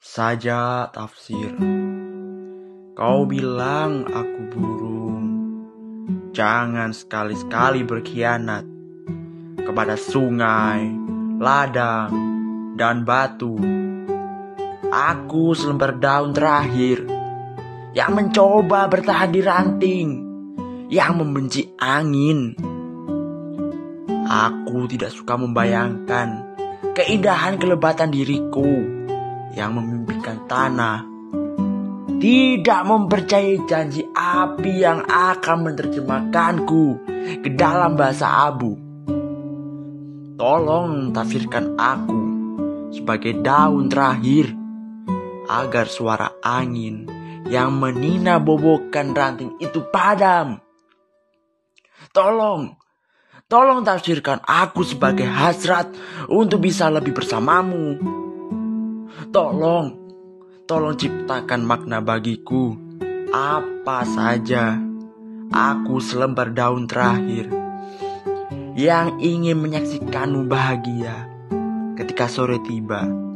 saja tafsir. Kau bilang aku burung, jangan sekali-sekali berkhianat kepada sungai, ladang, dan batu. Aku selembar daun terakhir yang mencoba bertahan di ranting, yang membenci angin. Aku tidak suka membayangkan keindahan kelebatan diriku yang memimpikan tanah. Tidak mempercayai janji api yang akan menerjemahkanku ke dalam bahasa abu. Tolong tafsirkan aku sebagai daun terakhir agar suara angin yang menina bobokan ranting itu padam. Tolong, tolong tafsirkan aku sebagai hasrat untuk bisa lebih bersamamu. Tolong, tolong ciptakan makna bagiku. Apa saja, aku selembar daun terakhir yang ingin menyaksikanmu bahagia ketika sore tiba.